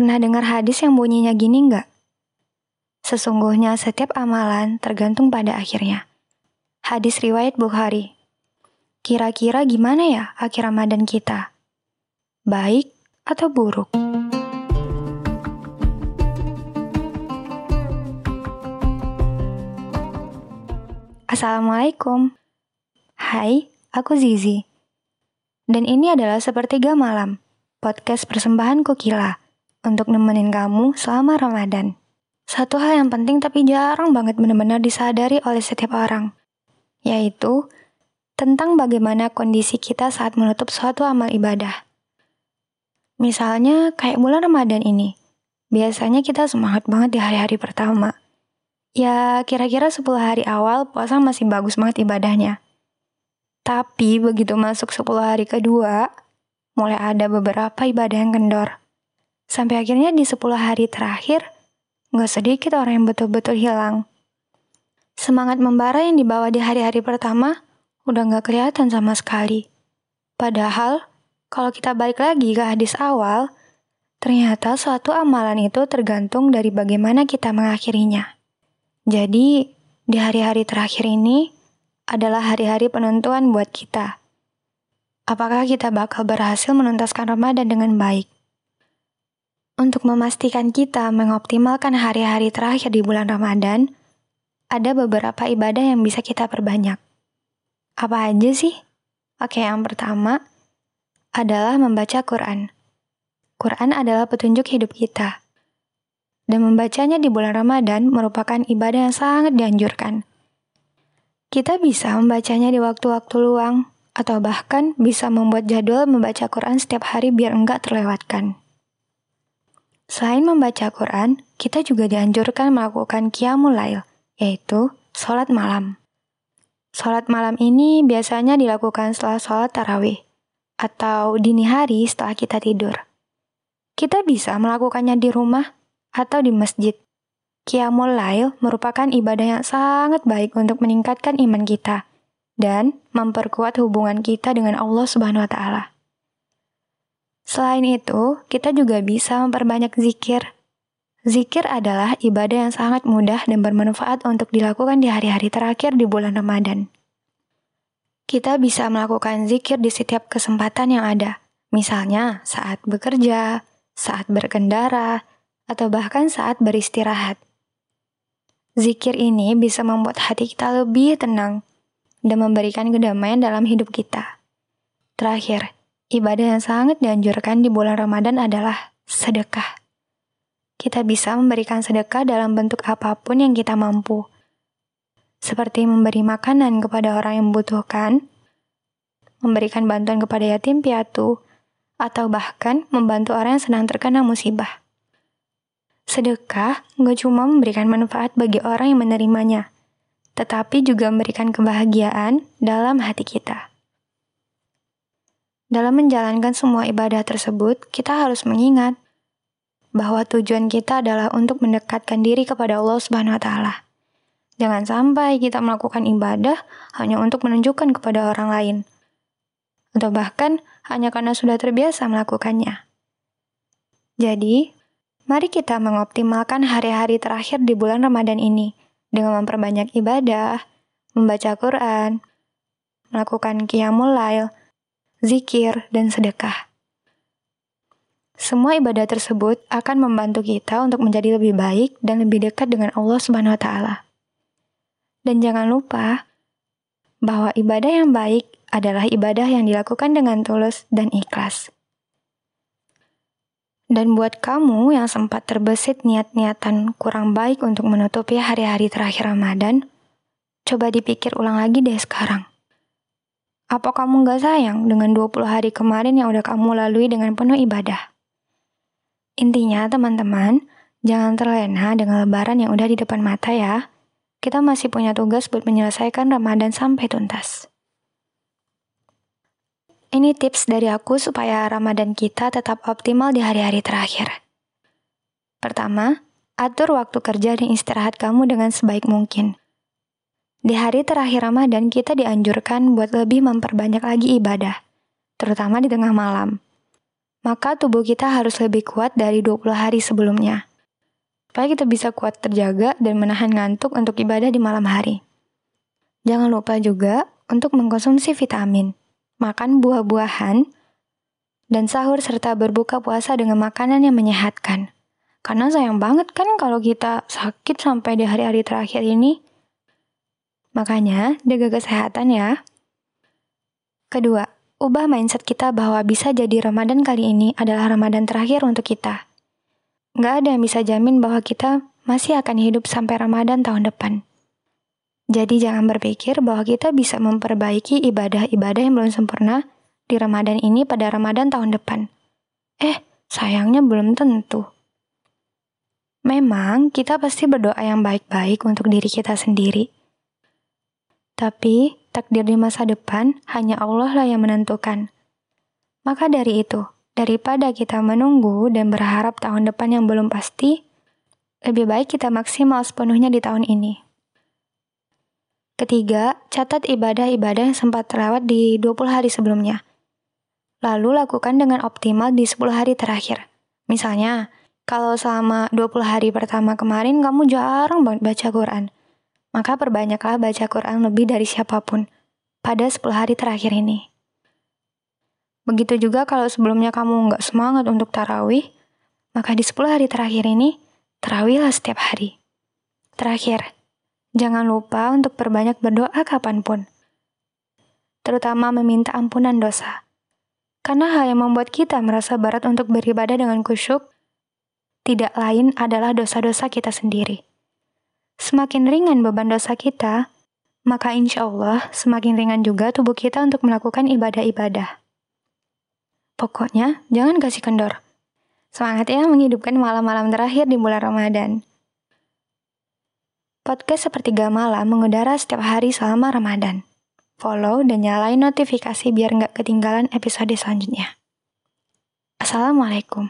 Pernah dengar hadis yang bunyinya gini nggak? Sesungguhnya setiap amalan tergantung pada akhirnya. Hadis riwayat Bukhari. Kira-kira gimana ya akhir Ramadan kita? Baik atau buruk? Assalamualaikum. Hai, aku Zizi. Dan ini adalah Sepertiga Malam, podcast persembahan Kukila, untuk nemenin kamu selama Ramadan. Satu hal yang penting tapi jarang banget benar-benar disadari oleh setiap orang, yaitu tentang bagaimana kondisi kita saat menutup suatu amal ibadah. Misalnya kayak bulan Ramadan ini, biasanya kita semangat banget di hari-hari pertama. Ya, kira-kira 10 hari awal puasa masih bagus banget ibadahnya. Tapi begitu masuk 10 hari kedua, mulai ada beberapa ibadah yang kendor. Sampai akhirnya di 10 hari terakhir, nggak sedikit orang yang betul-betul hilang. Semangat membara yang dibawa di hari-hari pertama udah nggak kelihatan sama sekali. Padahal, kalau kita balik lagi ke hadis awal, ternyata suatu amalan itu tergantung dari bagaimana kita mengakhirinya. Jadi, di hari-hari terakhir ini adalah hari-hari penentuan buat kita. Apakah kita bakal berhasil menuntaskan Ramadan dengan baik? Untuk memastikan kita mengoptimalkan hari-hari terakhir di bulan Ramadan, ada beberapa ibadah yang bisa kita perbanyak. Apa aja sih? Oke, yang pertama adalah membaca Quran. Quran adalah petunjuk hidup kita dan membacanya di bulan Ramadan merupakan ibadah yang sangat dianjurkan. Kita bisa membacanya di waktu-waktu luang, atau bahkan bisa membuat jadwal membaca Quran setiap hari biar enggak terlewatkan. Selain membaca Quran, kita juga dianjurkan melakukan qiyamul lail, yaitu sholat malam. Sholat malam ini biasanya dilakukan setelah sholat tarawih, atau dini hari setelah kita tidur. Kita bisa melakukannya di rumah atau di masjid. Qiyamul Lail merupakan ibadah yang sangat baik untuk meningkatkan iman kita dan memperkuat hubungan kita dengan Allah Subhanahu wa taala. Selain itu, kita juga bisa memperbanyak zikir. Zikir adalah ibadah yang sangat mudah dan bermanfaat untuk dilakukan di hari-hari terakhir di bulan Ramadan. Kita bisa melakukan zikir di setiap kesempatan yang ada, misalnya saat bekerja, saat berkendara, atau bahkan saat beristirahat. Zikir ini bisa membuat hati kita lebih tenang dan memberikan kedamaian dalam hidup kita. Terakhir, ibadah yang sangat dianjurkan di bulan Ramadan adalah sedekah. Kita bisa memberikan sedekah dalam bentuk apa pun yang kita mampu, seperti memberi makanan kepada orang yang membutuhkan, memberikan bantuan kepada yatim piatu, atau bahkan membantu orang yang sedang terkena musibah. Sedekah nggak cuma memberikan manfaat bagi orang yang menerimanya, tetapi juga memberikan kebahagiaan dalam hati kita. Dalam menjalankan semua ibadah tersebut, kita harus mengingat bahwa tujuan kita adalah untuk mendekatkan diri kepada Allah Subhanahu wa taala. Jangan sampai kita melakukan ibadah hanya untuk menunjukkan kepada orang lain atau bahkan hanya karena sudah terbiasa melakukannya. Jadi, Mari kita mengoptimalkan hari-hari terakhir di bulan Ramadan ini dengan memperbanyak ibadah, membaca Quran, melakukan qiyamul lail, zikir, dan sedekah. Semua ibadah tersebut akan membantu kita untuk menjadi lebih baik dan lebih dekat dengan Allah Subhanahu wa taala. Dan jangan lupa bahwa ibadah yang baik adalah ibadah yang dilakukan dengan tulus dan ikhlas. Dan buat kamu yang sempat terbesit niat-niatan kurang baik untuk menutupi hari-hari terakhir Ramadan, coba dipikir ulang lagi deh sekarang. Apa kamu gak sayang dengan 20 hari kemarin yang udah kamu lalui dengan penuh ibadah? Intinya teman-teman, jangan terlena dengan lebaran yang udah di depan mata ya. Kita masih punya tugas buat menyelesaikan Ramadan sampai tuntas. Ini tips dari aku supaya Ramadan kita tetap optimal di hari-hari terakhir. Pertama, atur waktu kerja dan istirahat kamu dengan sebaik mungkin. Di hari terakhir Ramadan, kita dianjurkan buat lebih memperbanyak lagi ibadah, terutama di tengah malam. maka tubuh kita harus lebih kuat dari 20 hari sebelumnya. Supaya kita bisa kuat terjaga dan menahan ngantuk untuk ibadah di malam hari. Jangan lupa juga untuk mengkonsumsi vitamin, makan buah-buahan, dan sahur serta berbuka puasa dengan makanan yang menyehatkan. Karena sayang banget kan kalau kita sakit sampai di hari-hari terakhir ini. Makanya, jaga kesehatan ya. Kedua, ubah mindset kita bahwa bisa jadi Ramadan kali ini adalah Ramadan terakhir untuk kita. Gak ada yang bisa jamin bahwa kita masih akan hidup sampai Ramadan tahun depan. Jadi jangan berpikir bahwa kita bisa memperbaiki ibadah-ibadah yang belum sempurna di Ramadan ini pada Ramadan tahun depan. Eh, sayangnya belum tentu. Memang kita pasti berdoa yang baik-baik untuk diri kita sendiri. Tapi takdir di masa depan hanya Allah lah yang menentukan. Maka dari itu, daripada kita menunggu dan berharap tahun depan yang belum pasti, lebih baik kita maksimal sepenuhnya di tahun ini. Ketiga, catat ibadah-ibadah yang sempat terlewat di 20 hari sebelumnya. Lalu lakukan dengan optimal di 10 hari terakhir. Misalnya, kalau selama 20 hari pertama kemarin kamu jarang banget baca Quran, maka perbanyaklah baca Quran lebih dari siapa pun pada 10 hari terakhir ini. Begitu juga kalau sebelumnya kamu nggak semangat untuk tarawih, maka di 10 hari terakhir ini, tarawihlah setiap hari. Terakhir, jangan lupa untuk perbanyak berdoa kapan pun. Terutama meminta ampunan dosa. Karena hal yang membuat kita merasa berat untuk beribadah dengan kusyuk, tidak lain adalah dosa-dosa kita sendiri. Semakin ringan beban dosa kita, maka insya Allah semakin ringan juga tubuh kita untuk melakukan ibadah-ibadah. Pokoknya, jangan kasih kendor. Semangat ya menghidupkan malam-malam terakhir di bulan Ramadan. Podcast Sepertiga Malam mengudara setiap hari selama Ramadan. Follow dan nyalain notifikasi biar nggak ketinggalan episode selanjutnya. Assalamualaikum.